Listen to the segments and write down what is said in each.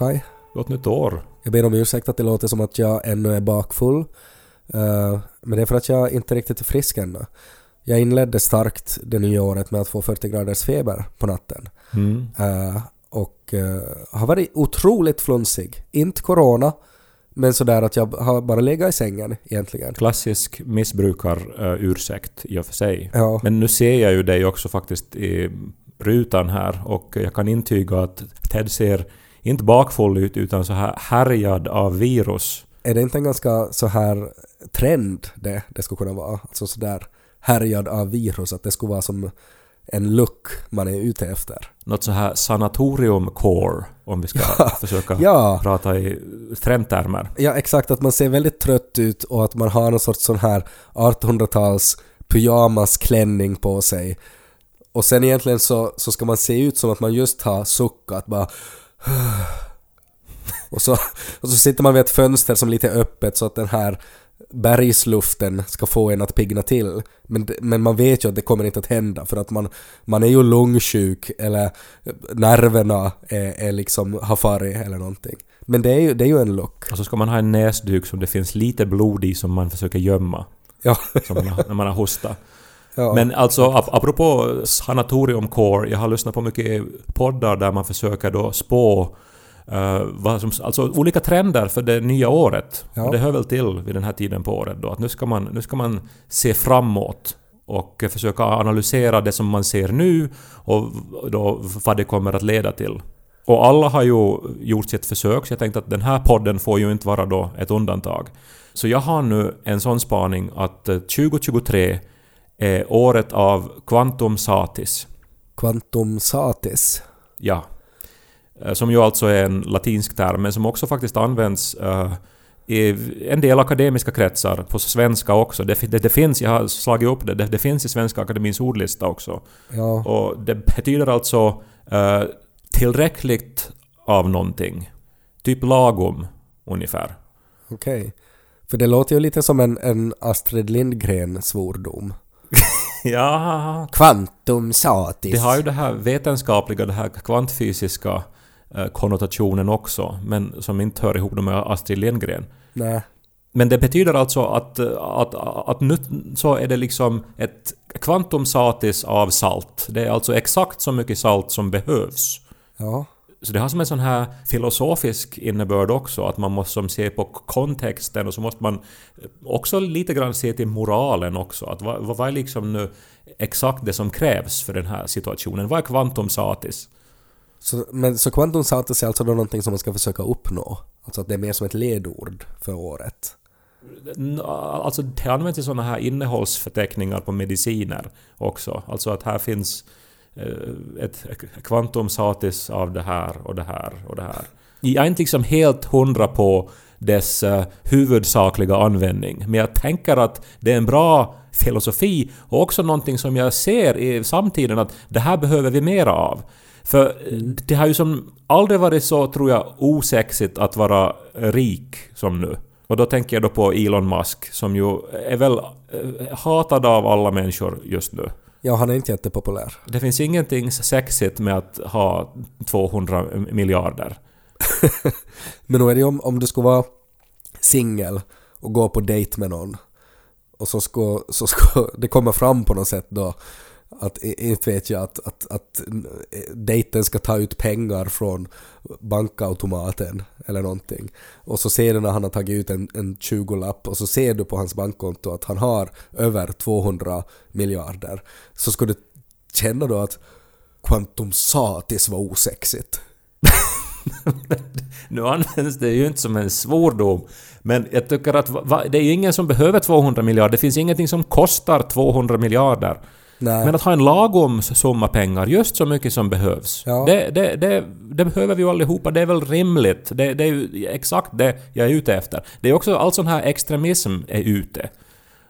Kai. Gott nytt år. Jag ber om ursäkt att det låter som att jag ännu är bakfull. Uh, men det är för att jag inte riktigt är frisk ännu. Jag inledde starkt det nya året med att få 40 graders feber på natten. Mm. Uh, och uh, har varit otroligt flunsig. Inte corona, men sådär att jag har bara legat i sängen egentligen. Klassisk missbrukar-ursäkt i och för sig. Ja. Men nu ser jag ju dig också faktiskt i rutan här och jag kan intyga att Ted ser inte bakfull ut utan så här härjad av virus. Är det inte en ganska så här trend det, det skulle kunna vara? Alltså sådär härjad av virus, att det skulle vara som en look man är ute efter. Något så här sanatorium-core om vi ska försöka Ja, prata i trendtermer. ja, exakt. Att man ser väldigt trött ut och att man har någon sorts sån här 1800-tals pyjamasklänning på sig. Och sen egentligen så, så ska man se ut som att man just har suckat bara och så, och så sitter man vid ett fönster som är lite öppet så att den här bergsluften ska få en att pigna till. Men, men man vet ju att det kommer inte att hända för att man, man är ju lungsjuk eller nerverna är, är liksom har farit eller någonting. Men det är ju, det är ju en look. Och så ska man ha en näsduk som det finns lite blod i som man försöker gömma. Ja. Som man har, när man har hostat. Ja. Men alltså ap apropå sanatoriumcore, jag har lyssnat på mycket poddar där man försöker då spå eh, vad som, alltså olika trender för det nya året. Ja. Och det hör väl till vid den här tiden på året då att nu ska man, nu ska man se framåt och försöka analysera det som man ser nu och då vad det kommer att leda till. Och alla har ju gjort sitt försök, så jag tänkte att den här podden får ju inte vara då ett undantag. Så jag har nu en sån spaning att eh, 2023 är året av Quantum Satis. Quantum satis. Ja. Eh, Som ju alltså är en latinsk term, men som också faktiskt används eh, i en del akademiska kretsar, på svenska också. Det, det, det finns, jag har slagit upp det, det, det finns i Svenska Akademins ordlista också. Ja. Och det betyder alltså eh, tillräckligt av någonting. Typ lagom, ungefär. Okej. För det låter ju lite som en, en Astrid Lindgren svordom. Ja, Quantum satis. det har ju det här vetenskapliga, det här kvantfysiska eh, konnotationen också, men som inte hör ihop med Astrid Lindgren. Nej. Men det betyder alltså att, eh, att, att nu så är det liksom ett kvantum satis av salt. Det är alltså exakt så mycket salt som behövs. Ja. Så det har som en sån här filosofisk innebörd också, att man måste som se på kontexten och så måste man också lite grann se till moralen också. Att vad, vad är liksom nu exakt det som krävs för den här situationen? Vad är kvantum satis? Så, men, så quantum satis är alltså då någonting som man ska försöka uppnå? Alltså att det är mer som ett ledord för året? Alltså det används i såna här innehållsförteckningar på mediciner också. Alltså att här finns eh, ett kvantum satis av det här och det här och det här. Jag är inte liksom helt hundra på dess eh, huvudsakliga användning, men jag tänker att det är en bra filosofi och också någonting som jag ser i samtiden att det här behöver vi mera av. För eh, det har ju som aldrig varit så, tror jag, osexigt att vara rik som nu. Och då tänker jag då på Elon Musk som ju är väl eh, hatad av alla människor just nu. Ja, han är inte jättepopulär. Det finns ingenting sexigt med att ha 200 miljarder. Men då är det ju om, om du skulle vara singel och gå på dejt med någon och så ska, så ska det komma fram på något sätt då att, inte vet jag, att, att, att eh, dejten ska ta ut pengar från bankautomaten eller någonting. Och så ser du när han har tagit ut en, en 20-lapp och så ser du på hans bankkonto att han har över 200 miljarder. Så ska du känna då att quantum satis var osexigt. Nu används det ju inte som en svordom. Men jag tycker att va, det är ju ingen som behöver 200 miljarder. Det finns ingenting som kostar 200 miljarder. Nej. Men att ha en lagom summa pengar, just så mycket som behövs. Ja. Det, det, det, det behöver vi ju allihopa, det är väl rimligt. Det, det är ju exakt det jag är ute efter. Det är också all sån här extremism är ute.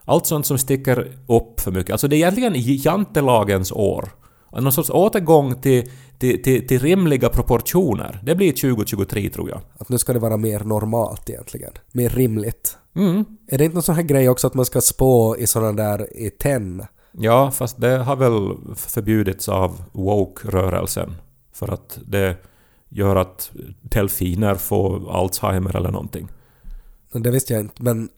Allt sånt som sticker upp för mycket. Alltså det är egentligen jantelagens år. Någon sorts återgång till, till, till, till rimliga proportioner. Det blir 2023 tror jag. Att nu ska det vara mer normalt egentligen. Mer rimligt. Mm. Är det inte någon sån här grej också att man ska spå i såna där i tenn? Ja, fast det har väl förbjudits av woke-rörelsen. För att det gör att delfiner får Alzheimer eller någonting. Det visste jag inte, men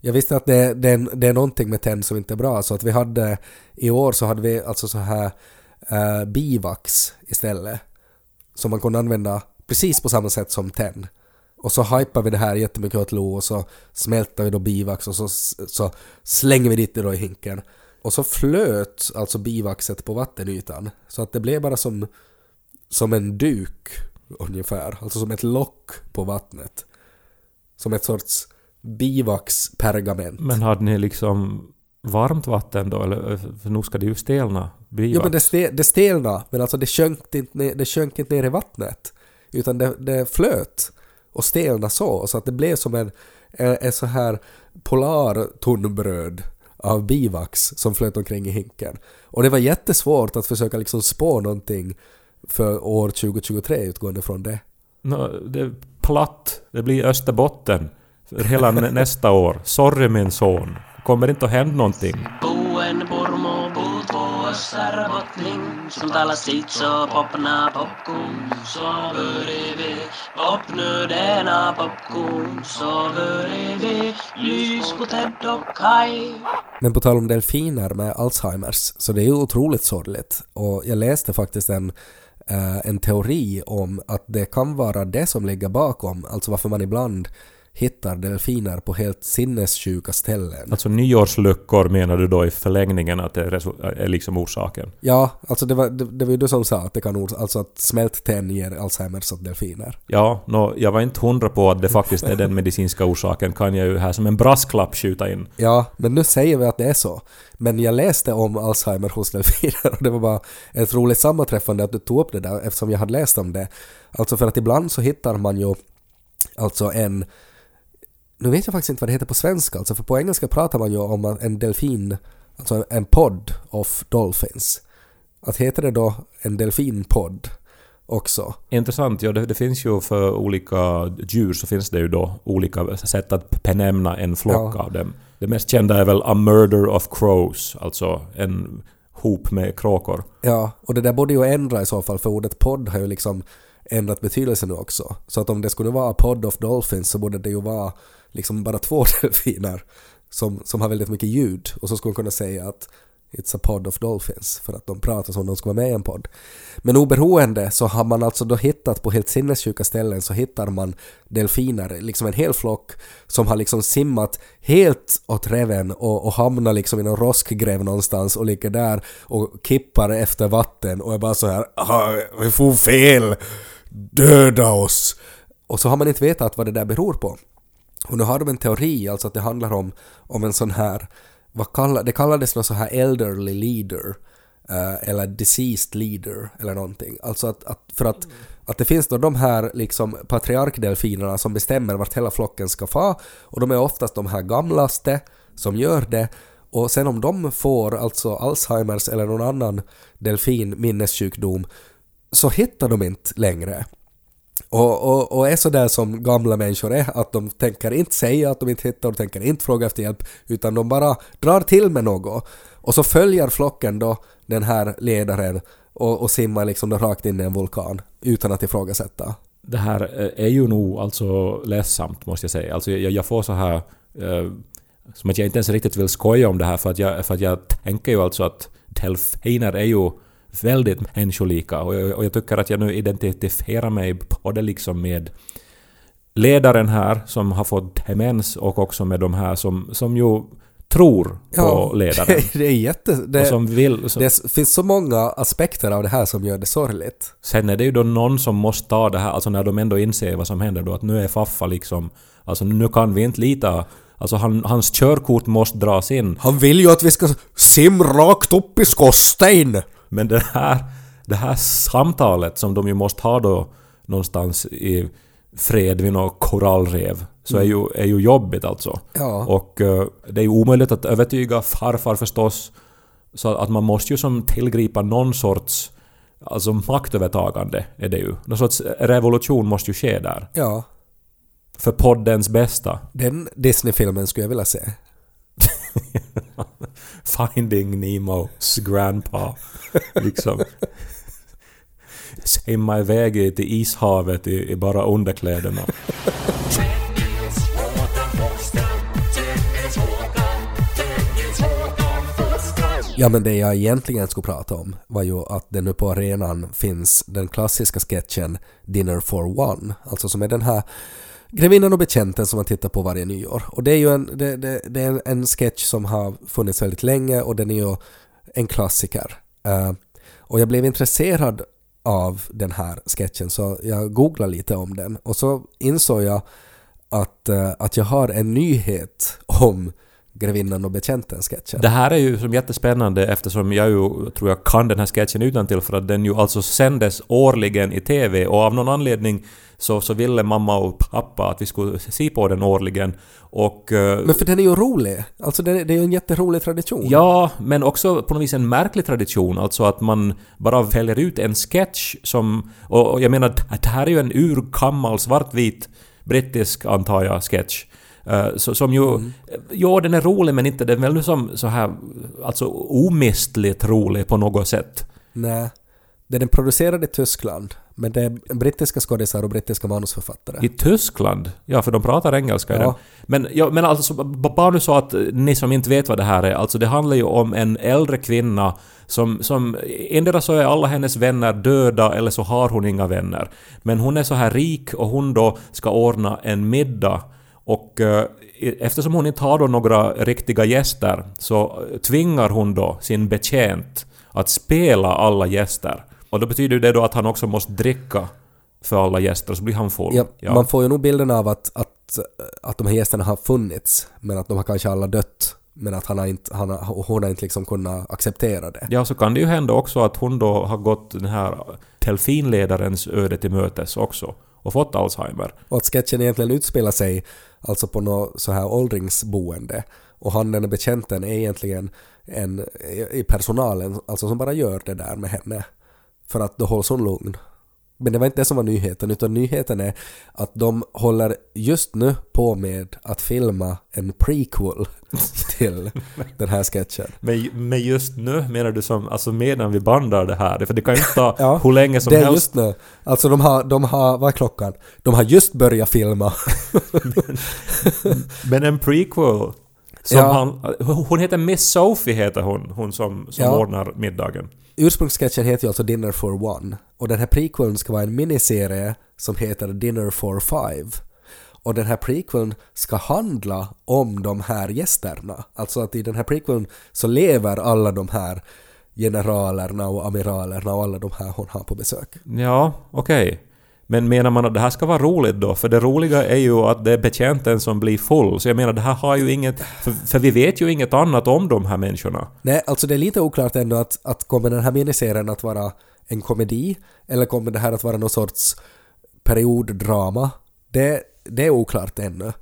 jag visste att det, det, är- det är någonting med tenn som inte är bra. Så att vi hade, i år så hade vi alltså så här uh, bivax istället. Som man kunde använda precis på samma sätt som tenn. Och så hypar vi det här jättemycket åt Lo och så smälter vi då bivax och så, så slänger vi dit det då i hinken. Och så flöt alltså bivaxet på vattenytan. Så att det blev bara som, som en duk ungefär. Alltså som ett lock på vattnet. Som ett sorts bivaxpergament. Men hade ni liksom varmt vatten då? Eller, för nu ska det ju stelna. Bivax. Jo men det, ste, det stelnade, men alltså det sjönk inte ner, det sjönk inte ner i vattnet. Utan det, det flöt och stelnade så, så att det blev som en, en, en så här polar tunnbröd av bivax som flöt omkring i hinken. Och det var jättesvårt att försöka liksom spå någonting för år 2023 utgående från det. Nå, det är platt. Det blir Österbotten. För hela nä- nästa år. Sorry min son. Kommer inte att hända någonting. Buen purmu puut vuossar botling Sun täällä sitso vi popkuun Soveri vi Popnödena popkuun Soveri vi Ted och kaj. Men på tal om delfiner med Alzheimers, så det är ju otroligt sorgligt. Och jag läste faktiskt en, eh, en teori om att det kan vara det som ligger bakom, alltså varför man ibland hittar delfiner på helt sinnessjuka ställen. Alltså nyårsluckor menar du då i förlängningen att det är, liksom orsaken? Ja, alltså det var, det, det var ju du som sa att det kan alltså att smält tenn ger Alzheimers åt delfiner. Ja, nå, jag var inte hundra på att det faktiskt är den medicinska orsaken kan jag ju här som en brasklapp skjuta in. Ja, men nu säger vi att det är så. Men jag läste om Alzheimer hos delfiner och det var bara ett roligt sammanträffande att du tog upp det där eftersom jag hade läst om det. Alltså för att ibland så hittar man ju alltså en nu vet jag faktiskt inte vad det heter på svenska, alltså för på engelska pratar man ju om en delfin, alltså en podd of dolphins. Att heter det då en delfinpodd också? Intressant, ja det, det finns ju för olika djur så finns det ju då olika sätt att benämna en flock Ja. av dem. Det mest kända är väl A Murder of Crows, alltså en hop med kråkor. Ja, och det där borde ju ändra i så fall för ordet podd har ju liksom ändrat betydelse nu också. Så att om det skulle vara podd of dolphins så borde det ju vara liksom bara två delfiner som, som har väldigt mycket ljud och så skulle man kunna säga att It's a pod of dolphins för att de pratar som om de skulle vara med i en podd. Men oberoende så har man alltså då hittat på helt sinnessjuka ställen så hittar man delfiner, liksom en hel flock som har liksom simmat helt åt reven och, och hamnar liksom i någon roskgräv någonstans och ligger där och kippar efter vatten och är bara så här vi får fel! Döda oss! Och så har man inte vetat vad det där beror på. Och nu har de en teori, alltså att det handlar om, om en sån här, vad kallar, det kallades någon så här elderly leader, eh, eller deceased leader, eller någonting. Alltså att, att för att, att det finns då de här liksom patriarkdelfinerna som bestämmer vart hela flocken ska få, och de är oftast de här gamlaste som gör det, och sen om de får alltså Alzheimers eller någon annan delfin minnessjukdom, så hittar de inte längre. Och, och, och är sådär som gamla människor är, att de tänker inte säga att de inte hittar, och tänker inte fråga efter hjälp, utan de bara drar till med något. Och så följer flocken då den här ledaren och, och simmar liksom då rakt in i en vulkan utan att ifrågasätta. Det här eh, är ju nog alltså ledsamt måste jag säga. Alltså jag, jag får så här... Eh, som att jag inte ens riktigt vill skoja om det här för att jag, för att jag tänker ju alltså att delfiner är ju väldigt människolika och jag, och jag tycker att jag nu identifierar mig både liksom med ledaren här som har fått demens och också med de här som, som ju tror på ledaren. det är jätte... Det, som vill... Som, det finns så många aspekter av det här som gör det sorgligt. Sen är det ju då någon som måste ta det här, alltså när de ändå inser vad som händer då, att nu är Faffa liksom... Alltså nu kan vi inte lita... Alltså han, hans körkort måste dras in. Han vill ju att vi ska simma rakt upp i skorsten! Men det här, det här samtalet som de ju måste ha då någonstans i fred vid något korallrev, så är, ju, är ju jobbigt alltså. Ja. Och eh, det är ju omöjligt att övertyga farfar förstås. Så att man måste ju som tillgripa någon sorts alltså maktövertagande är det ju. Någon sorts revolution måste ju ske där. Ja. För poddens bästa. Den Disney-filmen skulle jag vilja se. Finding Nemos grandpa. Liksom. simma iväg i- till ishavet i, i bara underkläderna. Ja men det jag egentligen skulle prata om var ju att det nu på arenan finns den klassiska sketchen Dinner for One, alltså som är den här Grevinnan och betjänten som man tittar på varje nyår. Och det är ju en, det, det, det är en, sketch som har funnits väldigt länge och den är ju en klassiker. Uh, och jag blev intresserad av den här sketchen så jag googlade lite om den och så insåg jag att, uh, att jag har en nyhet om Grevinnan och betjänten-sketchen. Det här är ju som jättespännande eftersom jag ju tror jag kan den här sketchen utan till för att den ju alltså sändes årligen i TV och av någon anledning så, så ville mamma och pappa att vi skulle se på den årligen och... eh, Men för den är ju rolig. Alltså det, det är ju en jätterolig tradition. Ja, men också på något vis en märklig tradition, alltså att man bara väljer ut en sketch som... Och och jag menar, det här är ju en urgammal svartvit brittisk, antar jag, sketch. Eh, så, som ju... Ja, den är rolig men inte den är väl nu som så här... Alltså omistligt rolig på något sätt. Nej. Den är producerad i Tyskland, men det är brittiska skådisar och brittiska manusförfattare. I Tyskland? Ja, för de pratar engelska i Ja. den. Men, ja, men alltså, bara nu så att eh, ni som inte vet vad det här är, alltså det handlar ju om en äldre kvinna som, som endera så är alla hennes vänner döda eller så har hon inga vänner. Men hon är så här rik och hon då ska ordna en middag och eh, eftersom hon inte har då några riktiga gäster så tvingar hon då sin betjänt att spela alla gäster. Och då betyder det då att han också måste dricka för alla gäster så blir han full. Ja, Man får ju nog bilden av att, att, att de här gästerna har funnits, men att de har kanske alla dött. Men att han har inte, han har, hon har inte liksom kunnat acceptera det. Ja, så kan det ju hända också att hon då har gått den här delfinledarens öde till mötes också och fått Alzheimer. Och att sketchen egentligen utspelar sig alltså på något så här åldringsboende. Och han den bekänten betjänten är egentligen en i i personalen, alltså som bara gör det där med henne. För att då hålls hon lugn. Men det var inte det som var nyheten, utan nyheten är att de håller just nu på med att filma en prequel till den här sketchen. Men, men just nu menar du som, alltså medan vi bandar det här? För det kan ju inte ta Ja, hur länge som det är helst. just nu. Alltså de har, de har, vad är klockan? De har just börjat filma. Men en prequel. Som Ja. han, hon heter Miss Sophie heter hon, hon som, som Ja. ordnar middagen. Ursprungssketchen heter ju alltså Dinner for One och den här prequeln ska vara en miniserie som heter Dinner for Five. Och den här prequeln ska handla om de här gästerna. Alltså att i den här prequeln så lever alla de här generalerna och amiralerna och alla de här hon har på besök. Ja, okej. Men menar man att det här ska vara roligt då? För det roliga är ju att det är betjänten som blir full. Så jag menar, det här har ju inget... För, för vi vet ju inget annat om de här människorna. Nej, alltså det är lite oklart ändå att, att kommer den här miniserien att vara en komedi eller kommer det här att vara någon sorts perioddrama? Det, det är oklart ännu.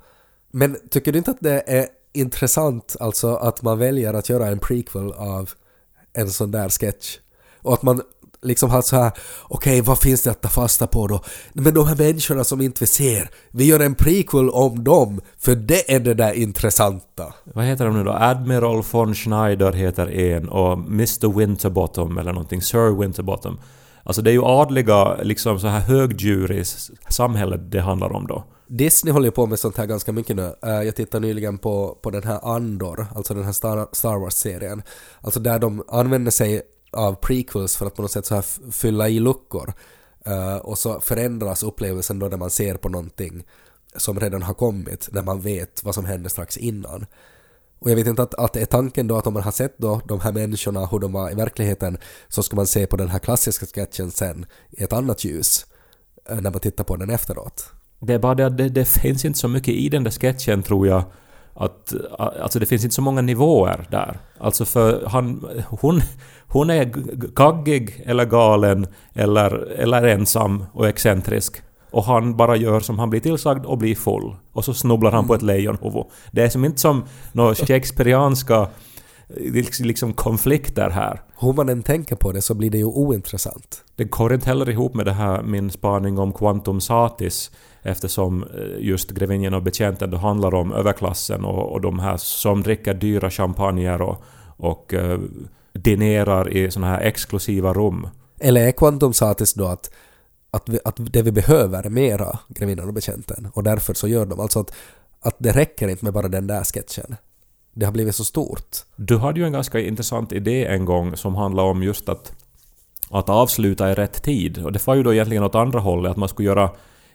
Men tycker du inte att det är intressant alltså att man väljer att göra en prequel av en sån där sketch? Och att man liksom har så här, okej vad finns det att ta fasta på då? Men de här människorna som inte vi ser, vi gör en prequel om dem, för det är det där intressanta. Vad heter de nu då? Admiral von Schneider heter en och Mr Winterbottom eller någonting. Sir Winterbottom. Alltså det är ju adliga, liksom så här högdjur i samhället det handlar om då. Disney håller ju på med sånt här ganska mycket nu. Eh, Jag tittade nyligen på, på den här Andor, alltså den här Star, Star Wars-serien. Alltså där de använder sig av prequels för att på något sätt så här fylla i luckor. Uh, och så förändras upplevelsen då när man ser på någonting som redan har kommit, där man vet vad som hände strax innan. Och jag vet inte att, att är tanken då att om man har sett då de här människorna, hur de var i verkligheten, så ska man se på den här klassiska sketchen sen i ett annat ljus eh, när man tittar på den efteråt. Det är bara det att det, det finns inte så mycket i den där sketchen tror jag. Att, alltså det finns inte så många nivåer där. Alltså för han, hon, hon är g- g- gaggig eller galen eller, eller ensam och excentrisk. Och han bara gör som han blir tillsagd och blir full. Och så snubblar han på ett lejonhuvud. Det är som inte som några shakespearianska liksom, liksom konflikter här. Hur man än tänker på det så blir det ju ointressant. Det går inte heller ihop med det här min spaning om quantum satis eftersom eh, just grevinnan och betjänten då handlar om överklassen och, och de här som dricker dyra champagner och, och eh, dinerar i såna här exklusiva rum. Eller är Quantum Satis då att, att, vi, att det vi behöver är mera Grevinnan och betjänten och därför så gör de alltså att, att det räcker inte med bara den där sketchen. Det har blivit så stort. Du hade ju en ganska intressant idé en gång som handlade om just att, att avsluta i rätt tid. Och det var ju då egentligen åt andra hållet, att man skulle göra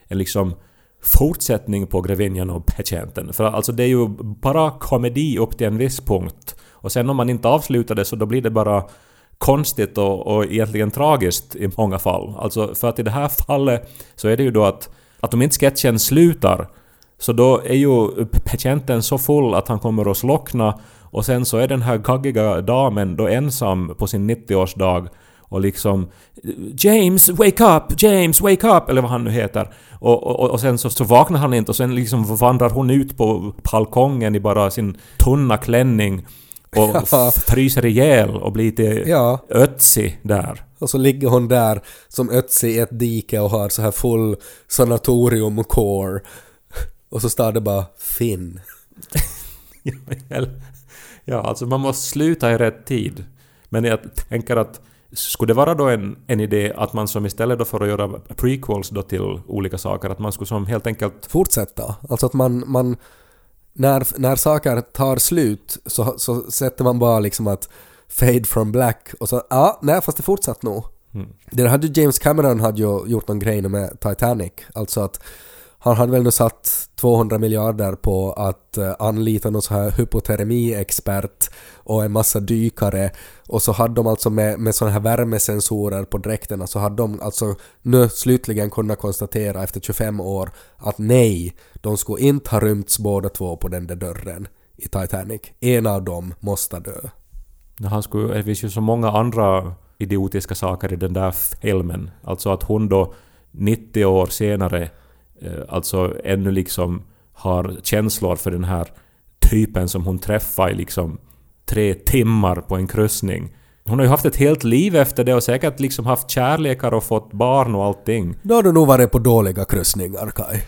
en liksom fortsättning på grevinjan och patienten. För alltså det är ju bara komedi upp till en viss punkt. Och sen om man inte avslutar det så då blir det bara konstigt och, och egentligen tragiskt i många fall. Alltså för att i det här fallet så är det ju då att, att om inte sketchen slutar så då är ju patienten så full att han kommer att slockna och sen så är den här gaggiga damen då ensam på sin 90-årsdag och liksom James, wake up! James, wake up! Eller vad han nu heter. Och, och, och sen så, så vaknar han inte och sen liksom vandrar hon ut på balkongen i bara sin tunna klänning och Ja. fryser ihjäl och blir lite Ja. ötsig där. Och så ligger hon där som Ötzi i ett dike och har så här full sanatorium-core. Och så står det bara Finn. Ja, alltså man måste sluta i rätt tid. Men jag tänker att skulle det vara då en, en idé att man som istället då för att göra prequels då till olika saker, att man skulle som helt enkelt... Fortsätta. Alltså att man, man när, när saker tar slut så, så sätter man bara liksom att fade from black och så ja, nej fast det fortsatt nog. Mm. Det hade James Cameron hade ju gjort någon grej med Titanic. Alltså att han hade väl nu satt 200 miljarder på att eh, anlita någon sån här hypotermiexpert och en massa dykare och så hade de alltså med, med sådana här värmesensorer på dräkterna så hade de alltså nu slutligen kunnat konstatera efter 25 år att nej, de skulle inte ha rymts båda två på den där dörren i Titanic. En av dem måste dö. Han skulle, det finns ju så många andra idiotiska saker i den där filmen. Alltså att hon då 90 år senare alltså ännu liksom har känslor för den här typen som hon träffade i liksom tre timmar på en kryssning. Hon har ju haft ett helt liv efter det och säkert liksom haft kärlekar och fått barn och allting. Då har du nog varit på dåliga kryssningar Kai.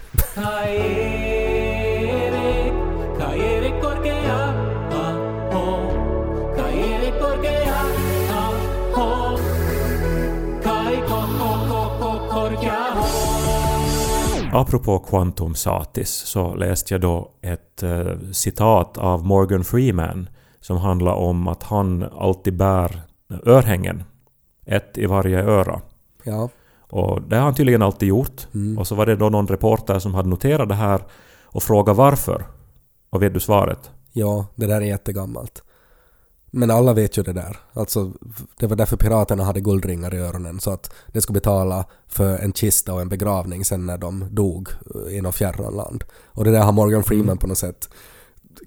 Apropå Quantum Satis så läste jag då ett eh, citat av Morgan Freeman som handlar om att han alltid bär örhängen. Ett i varje öra. Ja. Och det har han tydligen alltid gjort. Mm. Och så var det då någon reporter som hade noterat det här och frågat varför. Och vet du svaret? Ja, det där är jättegammalt. Men alla vet ju det där. Alltså, det var därför piraterna hade guldringar i öronen så att det skulle betala för en kista och en begravning sen när de dog i något fjärran land. Och det där har Morgan Freeman på något sätt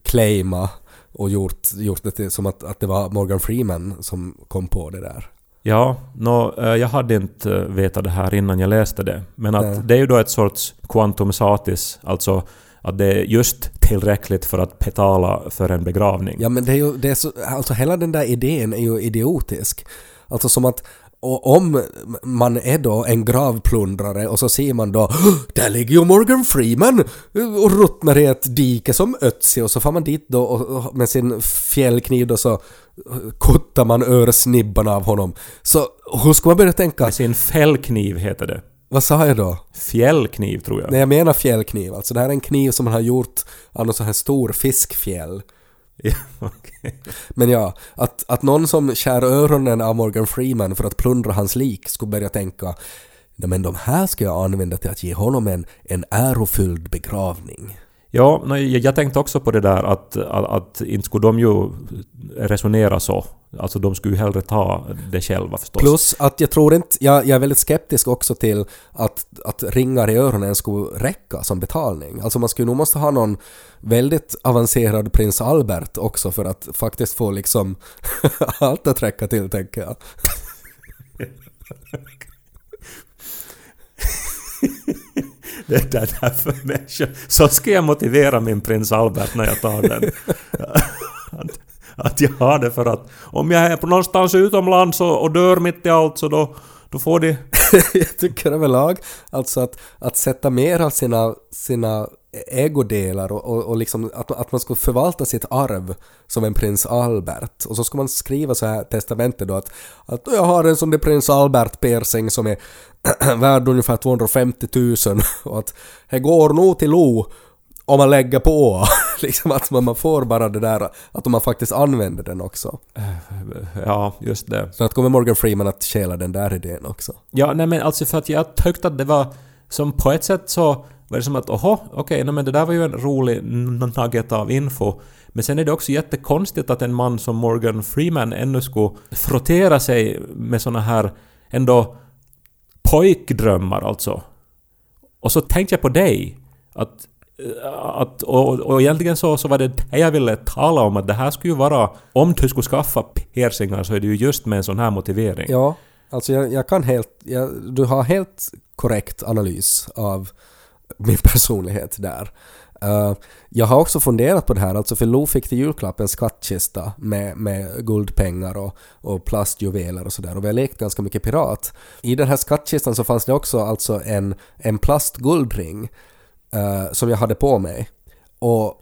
claima och gjort, gjort det till, som att, att det var Morgan Freeman som kom på det där. Ja, nå, eh, jag hade inte eh, vetat det här innan jag läste det. Men att Nej. det är ju då ett sorts quantum satis, alltså att det är just tillräckligt för att betala för en begravning. Ja men det är ju, det är så, alltså hela den där idén är ju idiotisk. Alltså som att och om man är då en gravplundrare och så ser man då "Åh, där ligger ju Morgan Freeman och ruttnar i ett dike som Ötzi och så får man dit då och, och med sin fjällkniv då så kuttar man örsnibbarna av honom. Så hur ska man börja tänka? Med sin fällkniv heter det. Vad sa jag då? Fjällkniv tror jag. Nej jag menar fjällkniv, alltså det här är en kniv som man har gjort av någon sån här stor fiskfjäll. Ja, okej. Men ja, att, att någon som skär öronen av Morgan Freeman för att plundra hans lik skulle börja tänka Nej men de här ska jag använda till att ge honom en, en ärofylld begravning. Ja, nej, jag jag tänkte också på det där att, att, att inte skulle de ju resonera så. Alltså de skulle ju hellre ta det själva förstås. Plus att jag tror inte, jag, jag är väldigt skeptisk också till att, att ringar i öronen skulle räcka som betalning. Alltså man skulle nog måste ha någon väldigt avancerad prins Albert också för att faktiskt få liksom allt att räcka till tänker jag. Det där, där för människor. Så ska jag motivera min prins Albert när jag tar den. Att, att jag har det för att om jag är på någonstans utomlands och, och dör mitt i allt så då, då får de jag tycker överlag alltså att, att sätta mer av sina, sina ägodelar och, och, och liksom att, att man ska förvalta sitt arv som en prins Albert. Och så ska man skriva så här testamentet då att, att jag har en sån där prins Albert piercing som är värd ungefär 250 000 och att det går nog till Lo om man lägger på. liksom att man, får bara det där att man faktiskt använder den också. Ja, just det. Så att kommer Morgan Freeman att stjäla den där idén också. Ja, nej men alltså för att jag tyckte att det var som på ett sätt så var det som att oho, okej, okay, men det där var ju en rolig nugget av info. Men sen är det också jättekonstigt att en man som Morgan Freeman ännu skulle frottera sig med såna här ändå pojkdrömmar alltså. Och så tänkte jag på dig. Att, Eh, att, och, och egentligen så, så var det det jag ville tala om att det här skulle ju vara... Om du skulle skaffa piercingar så är det ju just med en sån här motivering. Ja, alltså jag, jag kan helt... Jag, du har helt korrekt analys av min personlighet där. Uh, jag har också funderat på det här, alltså för Lo fick till julklapp en skattkista med, med guldpengar och, och plastjuveler och sådär och vi har lekt ganska mycket pirat. I den här skattkistan så fanns det också alltså en, en plastguldring uh, som jag hade på mig. Och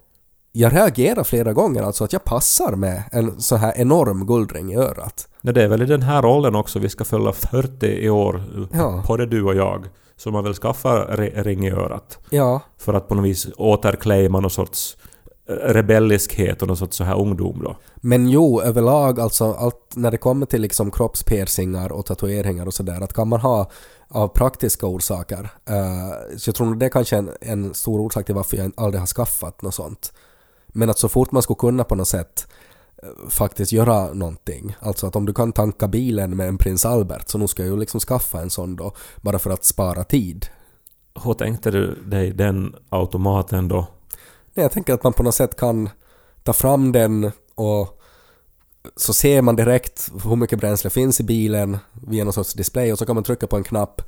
jag reagerar flera gånger alltså att jag passar med en så här enorm guldring i örat. Nej, det är väl i den här rollen också vi ska fylla 40 i år, Ja. både du och jag. Så man vill skaffa ring i örat. Ja, För att på något vis återclaima någon sorts eh, rebelliskhet och någon sorts så här ungdom då. men jo överlag alltså allt när det kommer till liksom kroppspiercingar och tatueringar och sådär att kan man ha av praktiska orsaker. eh, så jag tror nog det är kanske en, en stor orsak till varför jag aldrig har skaffat något sånt. Men att så fort man skulle kunna på något sätt eh, faktiskt göra någonting. Alltså att om du kan tanka bilen med en prins Albert så nu ska jag ju liksom skaffa en sån då bara för att spara tid. Hur tänkte du dig den automaten då? Nej, jag tänker att man på något sätt kan ta fram den och så ser man direkt hur mycket bränsle finns i bilen via någon sorts display och så kan man trycka på en knapp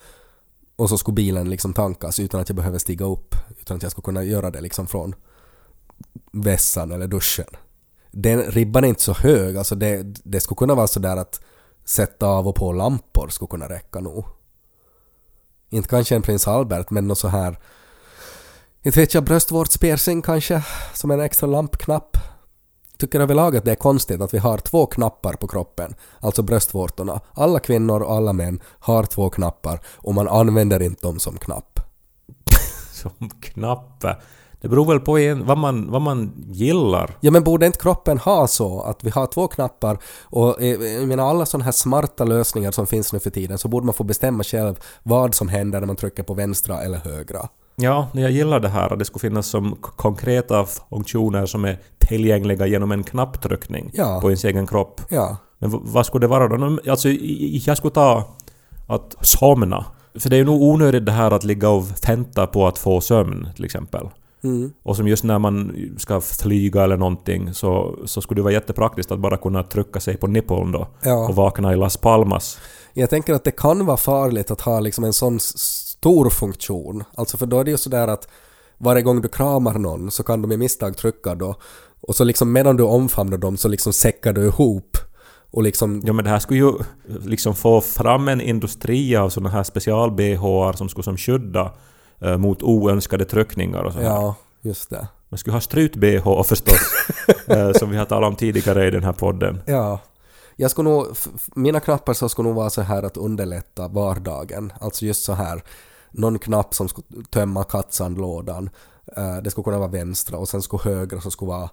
och så skulle bilen liksom tankas utan att jag behöver stiga upp. Utan att jag skulle kunna göra det liksom från vässan eller duschen. Den ribban är inte så hög, alltså det, det skulle kunna vara sådär att sätta av och på lampor skulle kunna räcka nog. Inte kanske en prins Albert men något så här inte vet jag, bröstvårdspiercing kanske, som en extra lampknapp. Tycker överlag att det är konstigt att vi har två knappar på kroppen, alltså bröstvårtorna. Alla kvinnor och alla män har två knappar och man använder inte dem som knapp. Som knapp. Det beror väl på en, vad, man, vad man gillar. Ja men borde inte kroppen ha så att vi har två knappar och eh, jag menar alla sådana här smarta lösningar som finns nu för tiden så borde man få bestämma själv vad som händer när man trycker på vänstra eller högra. Ja, jag gillar det här att det skulle finnas som konkreta funktioner som är tillgängliga genom en knapptryckning Ja. på ens egen kropp. Ja. Men vad skulle det vara då? Alltså, jag skulle ta att somna. För det är ju nog onödigt det här att ligga och vänta på att få sömn till exempel. Mm. Och som just när man ska flyga eller någonting så, så skulle det vara jättepraktiskt att bara kunna trycka sig på nippeln då Ja. och vakna i Las Palmas. Jag tänker att det kan vara farligt att ha liksom en sån stor funktion. Alltså för då är det ju sådär att varje gång du kramar någon så kan de i misstag trycka då. Och så liksom medan du omfamnar dem så liksom säckar du ihop. Och liksom... Ja men det här skulle ju liksom få fram en industri av såna här special-BH som skulle som skydda eh, mot oönskade tryckningar och så här. Ja, just det. Man skulle ha strut-BH förstås, eh, som vi har talat om tidigare i den här podden. Ja. Jag skulle nog, mina knappar så skulle nog vara så här att underlätta vardagen. Alltså just så här, någon knapp som skulle tömma kattsandlådan. Eh, det skulle kunna vara vänstra och sen skulle högra så skulle vara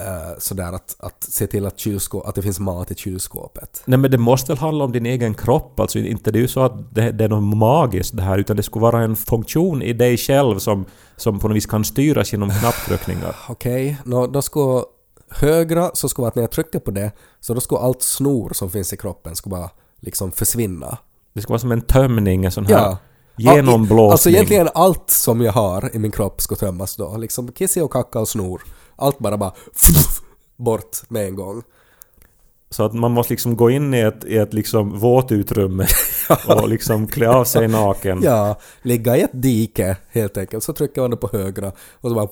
uh, sådär att, att se till att, kylskå- att det finns mat i kylskåpet. Nej men det måste väl handla om din egen kropp, alltså inte det är ju så att det, det är något magiskt det här, utan det skulle vara en funktion i dig själv som, som på något vis kan styras genom knapptryckningar. Okej, nå då skulle högra så skulle att när jag trycker på det så då skulle allt snor som finns i kroppen skulle bara liksom försvinna. Det skulle vara som en tömning, en sån här Ja. Genomblåsning. Alltså egentligen allt som jag har i min kropp ska tömmas då. Liksom kissi och kacka och snor. Allt bara bara bort med en gång. Så att man måste liksom gå in i ett, i ett liksom våtutrymme och liksom klä av sig naken. Ja, ligga i ett dike helt enkelt. Så trycker man det på högra och så bara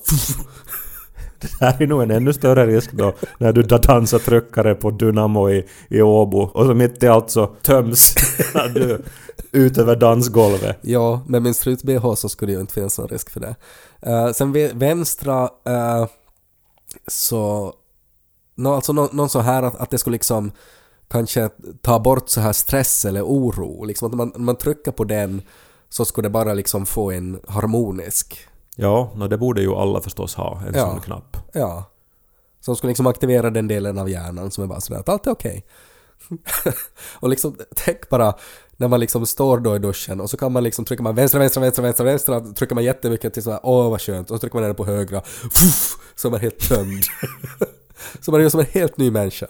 det här är nog en ännu större risk då när du dansar tryckare på Dynamo i, i Åbo och så mitt i allt så töms när du ut över dansgolvet. Ja, med min strut-bh så skulle det ju inte finnas någon risk för det. Uh, sen vänstra uh, så... Nå, alltså nå, någon så här att, att det skulle liksom kanske ta bort så här stress eller oro. Liksom att man, man trycker på den så skulle det bara liksom få en harmonisk. Ja, no, det borde ju alla förstås ha, en Ja. sån knapp. Ja. Som skulle liksom aktivera den delen av hjärnan som är bara sådär att allt är okej. och liksom, tänk bara när man liksom står då i duschen och så kan man liksom trycka man vänstra, vänstra, vänstra, vänstra, vänstra, trycker man jättemycket till såhär åh vad skönt och så trycker man ner på högra, Fuff, så är man helt tömd. så man är ju som en helt ny människa.